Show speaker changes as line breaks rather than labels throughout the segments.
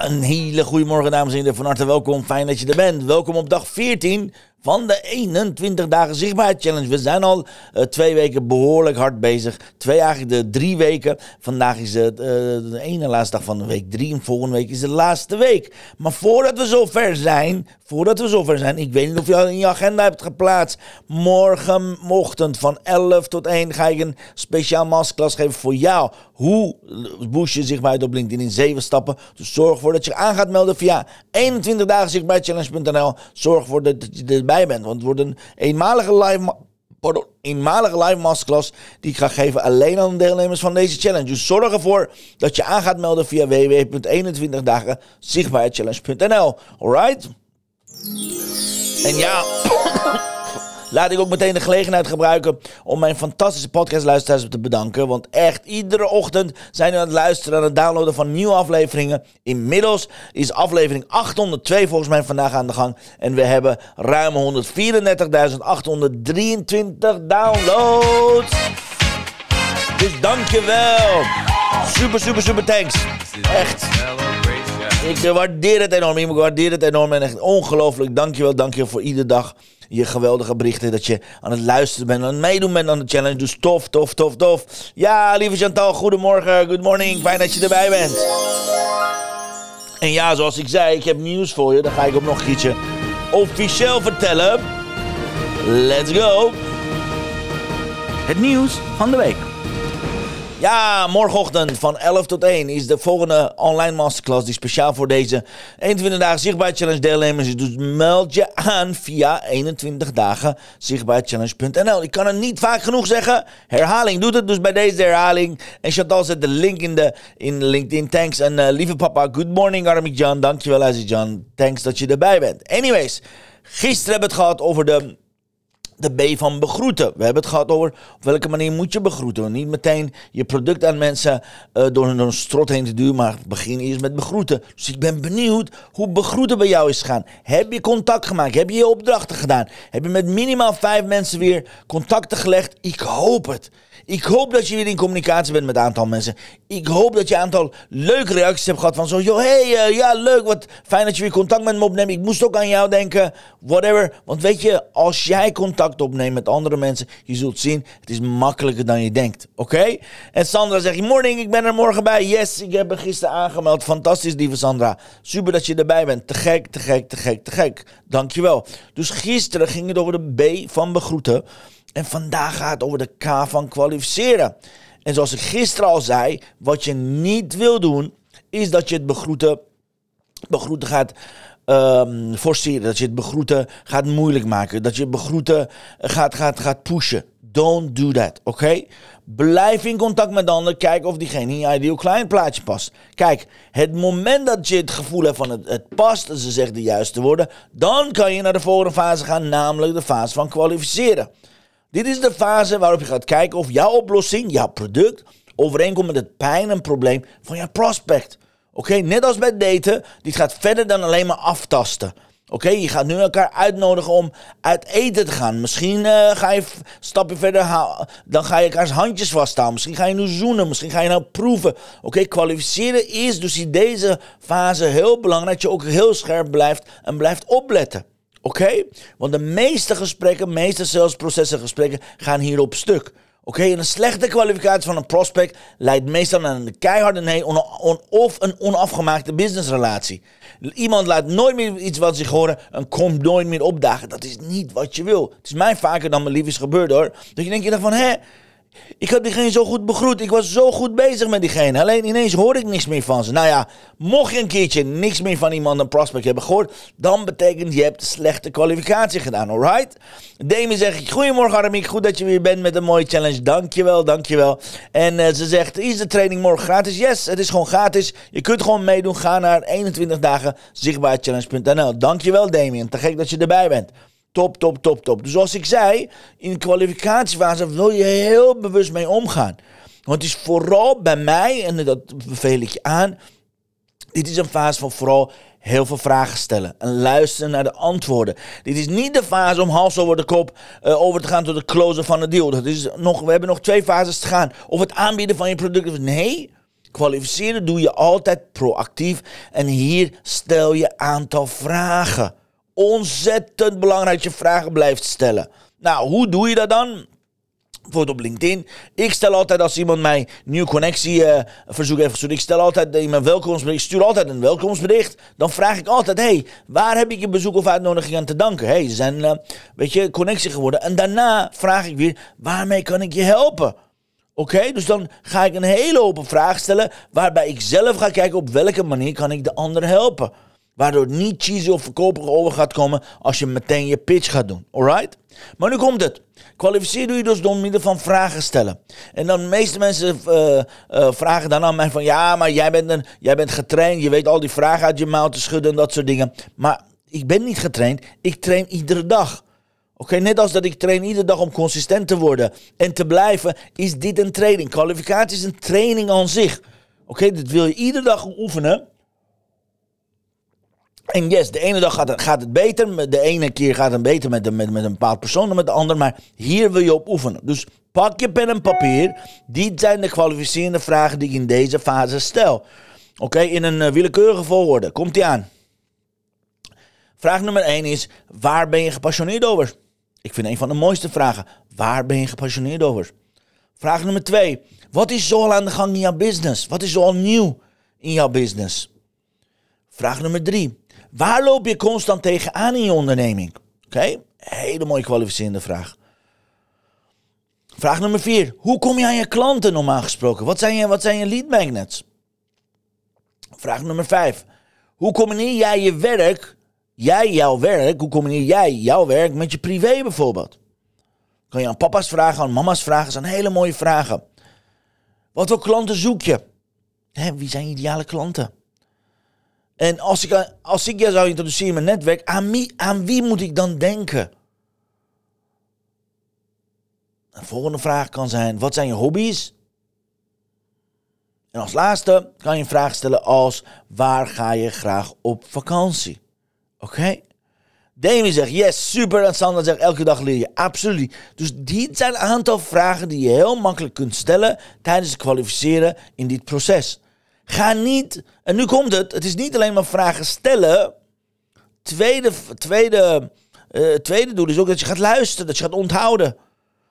Een hele goede morgen dames en heren. Van harte welkom. Fijn dat je er bent. Welkom op dag 14 van de 21 dagen zichtbaarheid challenge. We zijn al uh, twee weken behoorlijk hard bezig. Twee eigenlijk de drie weken. Vandaag is het uh, de ene laatste dag van de week drie. En volgende week is de laatste week. Maar voordat we zover zijn, voordat we zover zijn, ik weet niet of je al in je agenda hebt geplaatst. Morgenochtend van 11 tot 1 ga ik een speciaal masterclass geven voor jou. Hoe boost je zichtbaarheid op LinkedIn in 7 stappen. Dus zorg ervoor dat je aan gaat melden via 21 dagen zichtbaarheidchallenge.nl. Zorg ervoor dat je er bent. Want het wordt een eenmalige live, pardon, eenmalige live masterclass die ik ga geven alleen aan de deelnemers van deze challenge. Dus zorg ervoor dat je aan gaat melden via www.21dagen zichtbaarheidchallenge.nl. Alright? En ja... laat ik ook meteen de gelegenheid gebruiken om mijn fantastische podcastluisteraars te bedanken. Want echt, iedere ochtend zijn we aan het luisteren en het downloaden van nieuwe afleveringen. Inmiddels is aflevering 802 volgens mij vandaag aan de gang. En we hebben ruim 134.823 downloads. Dus dankjewel. Super, super, super thanks. Echt. Ik waardeer het enorm. Ik waardeer het enorm. En echt ongelooflijk. Dankjewel, dankjewel voor iedere dag je geweldige berichten. Dat je aan het luisteren bent, aan het meedoen bent aan de challenge. Dus tof, tof, tof, tof. Ja, lieve Chantal, goedemorgen, good morning. Fijn dat je erbij bent. En ja, zoals ik zei, ik heb nieuws voor je. Dan ga ik ook nog ietsje officieel vertellen. Let's go. Het nieuws van de week. Ja, morgenochtend van 11 tot 1 is de volgende online masterclass die speciaal voor deze 21 dagen zichtbaar challenge deelnemers is. Dus meld je aan via 21 dagen zichtbaarchallenge.nl. Ik kan het niet vaak genoeg zeggen. Herhaling doet het dus bij deze herhaling. En Chantal zet de link in de, in LinkedIn. Thanks. En uh, lieve papa, good morning Armie John. Dankjewel Aziz John. Thanks dat je erbij bent. Anyways, gisteren hebben we het gehad over de de B van begroeten. We hebben het gehad over op welke manier moet je begroeten. Niet meteen je product aan mensen uh, door, een strot heen te duwen, maar begin eerst met begroeten. Dus ik ben benieuwd hoe begroeten bij jou is gegaan. Heb je contact gemaakt? Heb je je opdrachten gedaan? Heb je met minimaal vijf mensen weer contacten gelegd? Ik hoop het. Ik hoop dat je weer in communicatie bent met een aantal mensen. Ik hoop dat je een aantal leuke reacties hebt gehad van zo, joh, hey, uh, ja, leuk, wat fijn dat je weer contact met me opneemt. Ik moest ook aan jou denken, whatever. Want weet je, als jij contact opneemt met andere mensen, je zult zien, het is makkelijker dan je denkt, oké? En Sandra zegt, morning, ik ben er morgen bij. Yes, ik heb er gisteren aangemeld. Fantastisch, lieve Sandra. Super dat je erbij bent. Te gek, te gek, te gek, te gek. Dankjewel. Dus gisteren ging het over de B van begroeten. En vandaag gaat het over de K van kwalificeren. En zoals ik gisteren al zei, wat je niet wil doen, is dat je het begroeten, begroeten gaat um, forceren. Dat je het begroeten gaat moeilijk maken. Dat je het begroeten gaat, gaat, gaat pushen. Don't do that, oké? Blijf in contact met de ander. Kijk of diegene in je ideal klein plaatje past. Kijk, het moment dat je het gevoel hebt van het, past, ze zegt de juiste woorden, dan kan je naar de volgende fase gaan, namelijk de fase van kwalificeren. Dit is de fase waarop je gaat kijken of jouw oplossing, jouw product, overeenkomt met het pijn en probleem van jouw prospect. Oké, net als bij daten, dit gaat verder dan alleen maar aftasten. Oké, je gaat nu elkaar uitnodigen om uit eten te gaan. Misschien uh, ga je stapje verder, dan ga je elkaars handjes vasthouden. Misschien ga je nu zoenen, misschien ga je nou proeven. Oké, kwalificeren is dus in deze fase heel belangrijk dat je ook heel scherp blijft en blijft opletten. Oké? Want de meeste gesprekken, de meeste salesprocessen gesprekken gaan hier op stuk. Oké, en een slechte kwalificatie van een prospect leidt meestal naar een keiharde nee of een onafgemaakte businessrelatie. Iemand laat nooit meer iets wat zich horen en komt nooit meer opdagen. Dat is niet wat je wil. Het is mij vaker dan mijn lief is gebeurd hoor. Dat je denkt van, hé, Ik had diegene zo goed begroet. Ik was zo goed bezig met diegene. Alleen ineens hoor ik niks meer van ze. Nou ja, mocht je een keertje niks meer van iemand een prospect hebben gehoord, dan betekent je hebt slechte kwalificatie gedaan, alright? Demi zegt, goedemorgen Aramiek, goed dat je weer bent met een mooie challenge. Dankjewel, dankjewel. En uh, ze zegt, is de training morgen gratis? Yes, het is gewoon gratis. Je kunt gewoon meedoen. Ga naar 21 dagen zichtbaarchallenge.nl. Dankjewel Damien, te gek dat je erbij bent. Top, top, top, top. Dus zoals ik zei, in de kwalificatiefase wil je heel bewust mee omgaan. Want het is vooral bij mij, en dat beveel ik je aan, dit is een fase van vooral heel veel vragen stellen en luisteren naar de antwoorden. Dit is niet de fase om hals over de kop uh, over te gaan tot de closer van de deal. Dat is nog, we hebben nog twee fases te gaan. Of het aanbieden van je product. Nee, kwalificeren doe je altijd proactief. En hier stel je aantal vragen ontzettend belangrijk dat je vragen blijft stellen. Nou, hoe doe je dat dan? Bijvoorbeeld op LinkedIn. Ik stel altijd als iemand mij nieuwe connectie uh, verzoek heeft gestuurd. Ik stel altijd in mijn welkomstbericht. stuur altijd een welkomstbericht. Dan vraag ik altijd: hey, waar heb ik je bezoek of uitnodiging aan te danken? Hey, ze zijn, uh, weet je, connectie geworden. En daarna vraag ik weer: waarmee kan ik je helpen? Oké, dus dan ga ik een hele open vraag stellen. Waarbij ik zelf ga kijken op welke manier kan ik de ander helpen. Waardoor het niet cheesy of verkoperig over gaat komen als je meteen je pitch gaat doen. Alright? Maar nu komt het. Kwalificeer doe je dus door middel van vragen stellen. En dan de meeste mensen uh, uh, vragen dan aan mij van... Ja, maar jij bent, een, jij bent getraind. Je weet al die vragen uit je mouw te schudden en dat soort dingen. Maar ik ben niet getraind. Ik train iedere dag. Oké, net als dat ik train iedere dag om consistent te worden en te blijven, is dit een training. Kwalificatie is een training aan zich. Oké, dit wil je iedere dag oefenen. En yes, de ene dag gaat het, gaat het beter. De ene keer gaat het beter met, met, met een bepaald persoon dan met de ander. Maar hier wil je op oefenen. Dus pak je pen en papier. Dit zijn de kwalificerende vragen die ik in deze fase stel. Oké, in een uh, willekeurige volgorde. Komt die aan. Vraag nummer 1 is: waar ben je gepassioneerd over? Ik vind een van de mooiste vragen. Waar ben je gepassioneerd over? Vraag nummer 2. Wat is zoal aan de gang in jouw business? Wat is zoal nieuw in jouw business? Vraag nummer 3. Waar loop je constant tegenaan in je onderneming? Oké, hele mooie kwalificerende vraag. Vraag nummer vier. Hoe kom je aan je klanten normaal gesproken? Wat zijn je, wat zijn je lead magnets? Vraag nummer vijf. Hoe combineer jij je werk, jij jouw werk, hoe combineer jij jouw werk met je privé bijvoorbeeld? Kan je aan papa's vragen, aan mama's vragen, dat zijn hele mooie vragen. Wat voor klanten zoek je? wie zijn ideale klanten? En als ik, als ik je zou introduceren in mijn netwerk, aan wie, aan wie moet ik dan denken? Een volgende vraag kan zijn: wat zijn je hobby's? En als laatste kan je een vraag stellen als: waar ga je graag op vakantie? Oké? Okay? Zegt yes, super. En Sandra zegt elke dag leer je. Absoluut. Dus dit zijn een aantal vragen die je heel makkelijk kunt stellen tijdens het kwalificeren in dit proces. Ga niet, en nu komt het, het is niet alleen maar vragen stellen. Tweede, tweede, uh, tweede doel is ook dat je gaat luisteren, dat je gaat onthouden.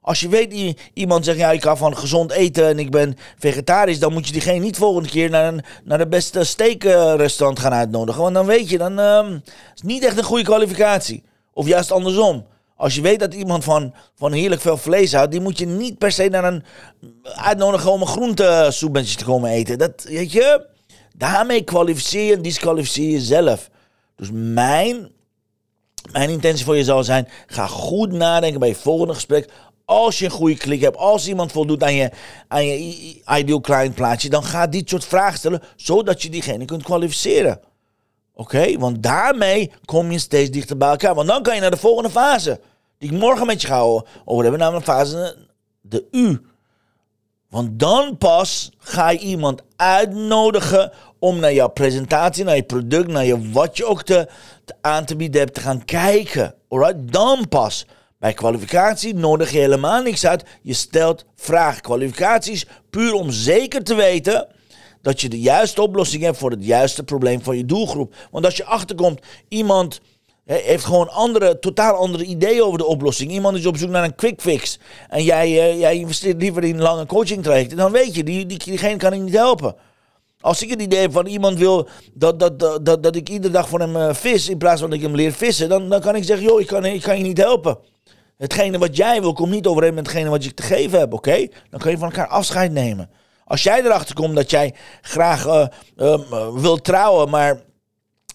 Als je weet, iemand zegt, ja, ik hou van gezond eten en ik ben vegetarisch, dan moet je diegene niet volgende keer naar, een, naar de beste steakrestaurant gaan uitnodigen. Want dan weet je, dan uh, is niet echt een goede kwalificatie. Of juist andersom. Als je weet dat iemand van, van heerlijk veel vlees houdt, die moet je niet per se naar een uitnodigen om een groentesoepentje te komen eten. Dat, weet je, daarmee kwalificeer en disqualificeer je zelf. Dus mijn, mijn intentie voor je zal zijn, ga goed nadenken bij je volgende gesprek. Als je een goede klik hebt, als iemand voldoet aan je, aan je ideal client plaatje, dan ga dit soort vragen stellen, zodat je diegene kunt kwalificeren. Oké, want daarmee kom je steeds dichter bij elkaar. Want dan kan je naar de volgende fase. Die ik morgen met je ga over hebben, namelijk fase de U. Want dan pas ga je iemand uitnodigen om naar jouw presentatie, naar je product, naar je wat je ook te, aan te bieden hebt, te gaan kijken. Alright, dan pas. Bij kwalificatie nodig je helemaal niks uit. Je stelt vragen. Kwalificaties puur om zeker te weten dat je de juiste oplossing hebt voor het juiste probleem van je doelgroep. Want als je achterkomt, iemand heeft gewoon andere, totaal andere ideeën over de oplossing. Iemand is op zoek naar een quick fix. En jij, uh, jij investeert liever in lange coaching trajecten. Dan weet je, die, die, diegene kan ik niet helpen. Als ik het idee heb van iemand wil dat, dat, dat, dat, dat ik iedere dag voor hem uh, vis. In plaats van dat ik hem leer vissen. Dan, dan kan ik zeggen, joh, ik kan, ik kan je niet helpen. Hetgene wat jij wil, komt niet overeen met hetgene wat je te geven hebt, oké? Dan kun je van elkaar afscheid nemen. Als jij erachter komt dat jij graag uh, wilt trouwen, maar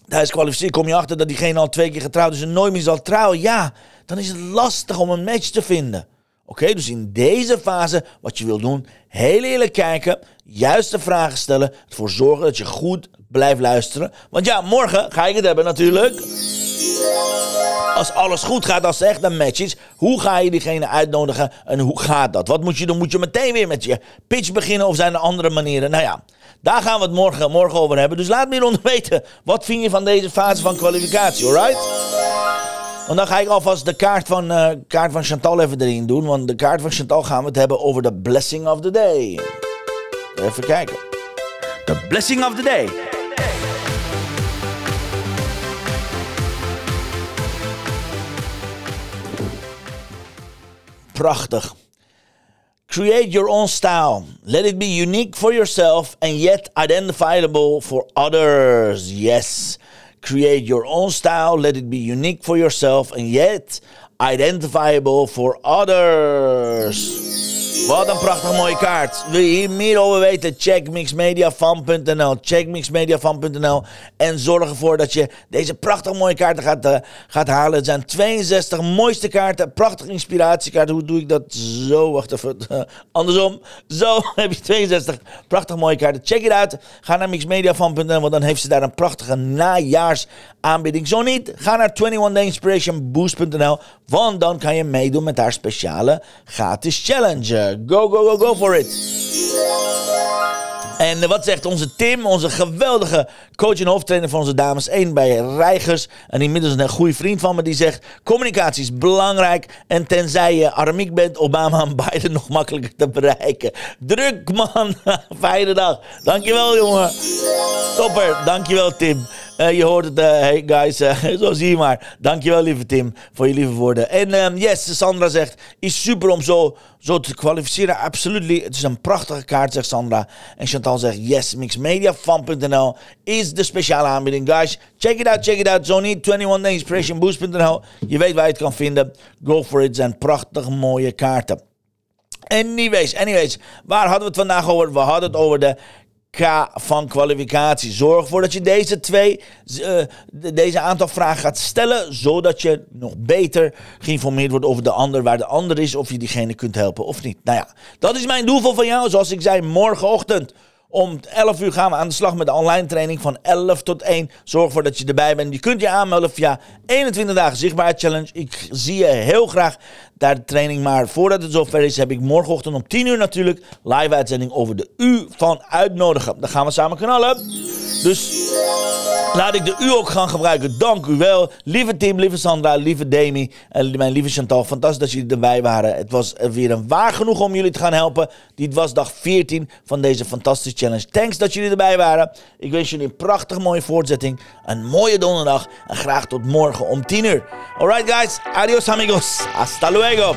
tijdens kwalificatie kom je achter dat diegene al twee keer getrouwd is en nooit meer zal trouwen, ja, dan is het lastig om een match te vinden. Oké, dus in deze fase, wat je wil doen, heel eerlijk kijken, juiste vragen stellen, ervoor zorgen dat je goed blijft luisteren. Want ja, morgen ga ik het hebben natuurlijk. Als alles goed gaat, als het echt een match is, hoe ga je diegene uitnodigen en hoe gaat dat? Wat moet je doen? Moet je meteen weer met je pitch beginnen of zijn er andere manieren? Nou ja, daar gaan we het morgen, morgen over hebben. Dus laat me hieronder weten, wat vind je van deze fase van kwalificatie, alright? Want dan ga ik alvast de kaart van, uh, kaart van Chantal even erin doen. Want de kaart van Chantal gaan we het hebben over de blessing of the day. Even kijken. De blessing of the day. Prachtig. Create your own style. Let it be unique for yourself and yet identifiable for others. Yes. Create your own style. Let it be unique for yourself and yet identifiable for others. Wat een prachtig mooie kaart. Wil je hier meer over weten? Check mixmediafan.nl. Check mixmediafan.nl. En zorg ervoor dat je deze prachtig mooie kaarten gaat, uh, gaat halen. Het zijn 62 mooiste kaarten. Prachtige inspiratiekaarten. Hoe doe ik dat? Zo, wacht even. Andersom. Zo heb je 62 prachtig mooie kaarten. Check het uit. Ga naar mixmediafan.nl. Want dan heeft ze daar een prachtige najaarsaanbieding. Zo niet, ga naar 21dayinspirationboost.nl. Want dan kan je meedoen met haar speciale gratis challenge. Go, go, go, go for it. En wat zegt onze Tim, onze geweldige coach en hoofdtrainer van onze dames 1 bij Reigers. En inmiddels een goede vriend van me die zegt: communicatie is belangrijk. En tenzij je armiek bent, Obama en Biden nog makkelijker te bereiken. Druk man, fijne dag. Dankjewel jongen. Topper, dankjewel Tim. Uh, je hoort het, uh, hey guys, uh, zo zie je maar. Dankjewel lieve Tim voor je lieve woorden. En um, yes, Sandra zegt, is super om zo, zo te kwalificeren. Absoluut, het is een prachtige kaart, zegt Sandra. En Chantal zegt, yes, mixmediafan.nl is de speciale aanbieding. Guys, check it out, check it out. Zo niet, 21dayinspirationboost.nl. Je weet waar je het kan vinden. Go for it, zijn prachtig mooie kaarten. Anyways, anyways, waar hadden we het vandaag over? We hadden het over de K van kwalificatie. Zorg ervoor dat je deze twee, uh, deze aantal vragen gaat stellen, zodat je nog beter geïnformeerd wordt over de ander, waar de ander is, of je diegene kunt helpen of niet. Nou ja, dat is mijn doel van jou. Zoals ik zei, morgenochtend om 11 uur gaan we aan de slag met de online training van 11 tot 1. Zorg ervoor dat je erbij bent. Je kunt je aanmelden via 21 dagen zichtbaar challenge. Ik zie je heel graag daar de training. Maar voordat het zover is, heb ik morgenochtend om 10 uur natuurlijk live uitzending over de U van uitnodigen. Dan gaan we samen knallen. Dus laat ik de U ook gaan gebruiken. Dank u wel. Lieve Tim, lieve Sandra, lieve Demi en mijn lieve Chantal. Fantastisch dat jullie erbij waren. Het was weer een waar genoeg om jullie te gaan helpen. Dit was dag 14 van deze fantastische challenge. Thanks dat jullie erbij waren. Ik wens jullie een prachtig mooie voortzetting. Een mooie donderdag. En graag tot morgen om 10 uur. Alright guys. Adios amigos. Hasta luego.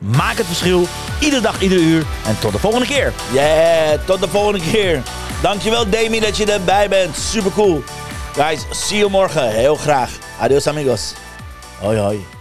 Maak het verschil, iedere dag, iedere uur. En tot de volgende keer. Yeah, tot de volgende keer. Dankjewel Demi dat je erbij bent. Super cool. Guys, see you morgen. Heel graag. Adios amigos. Hoi hoi.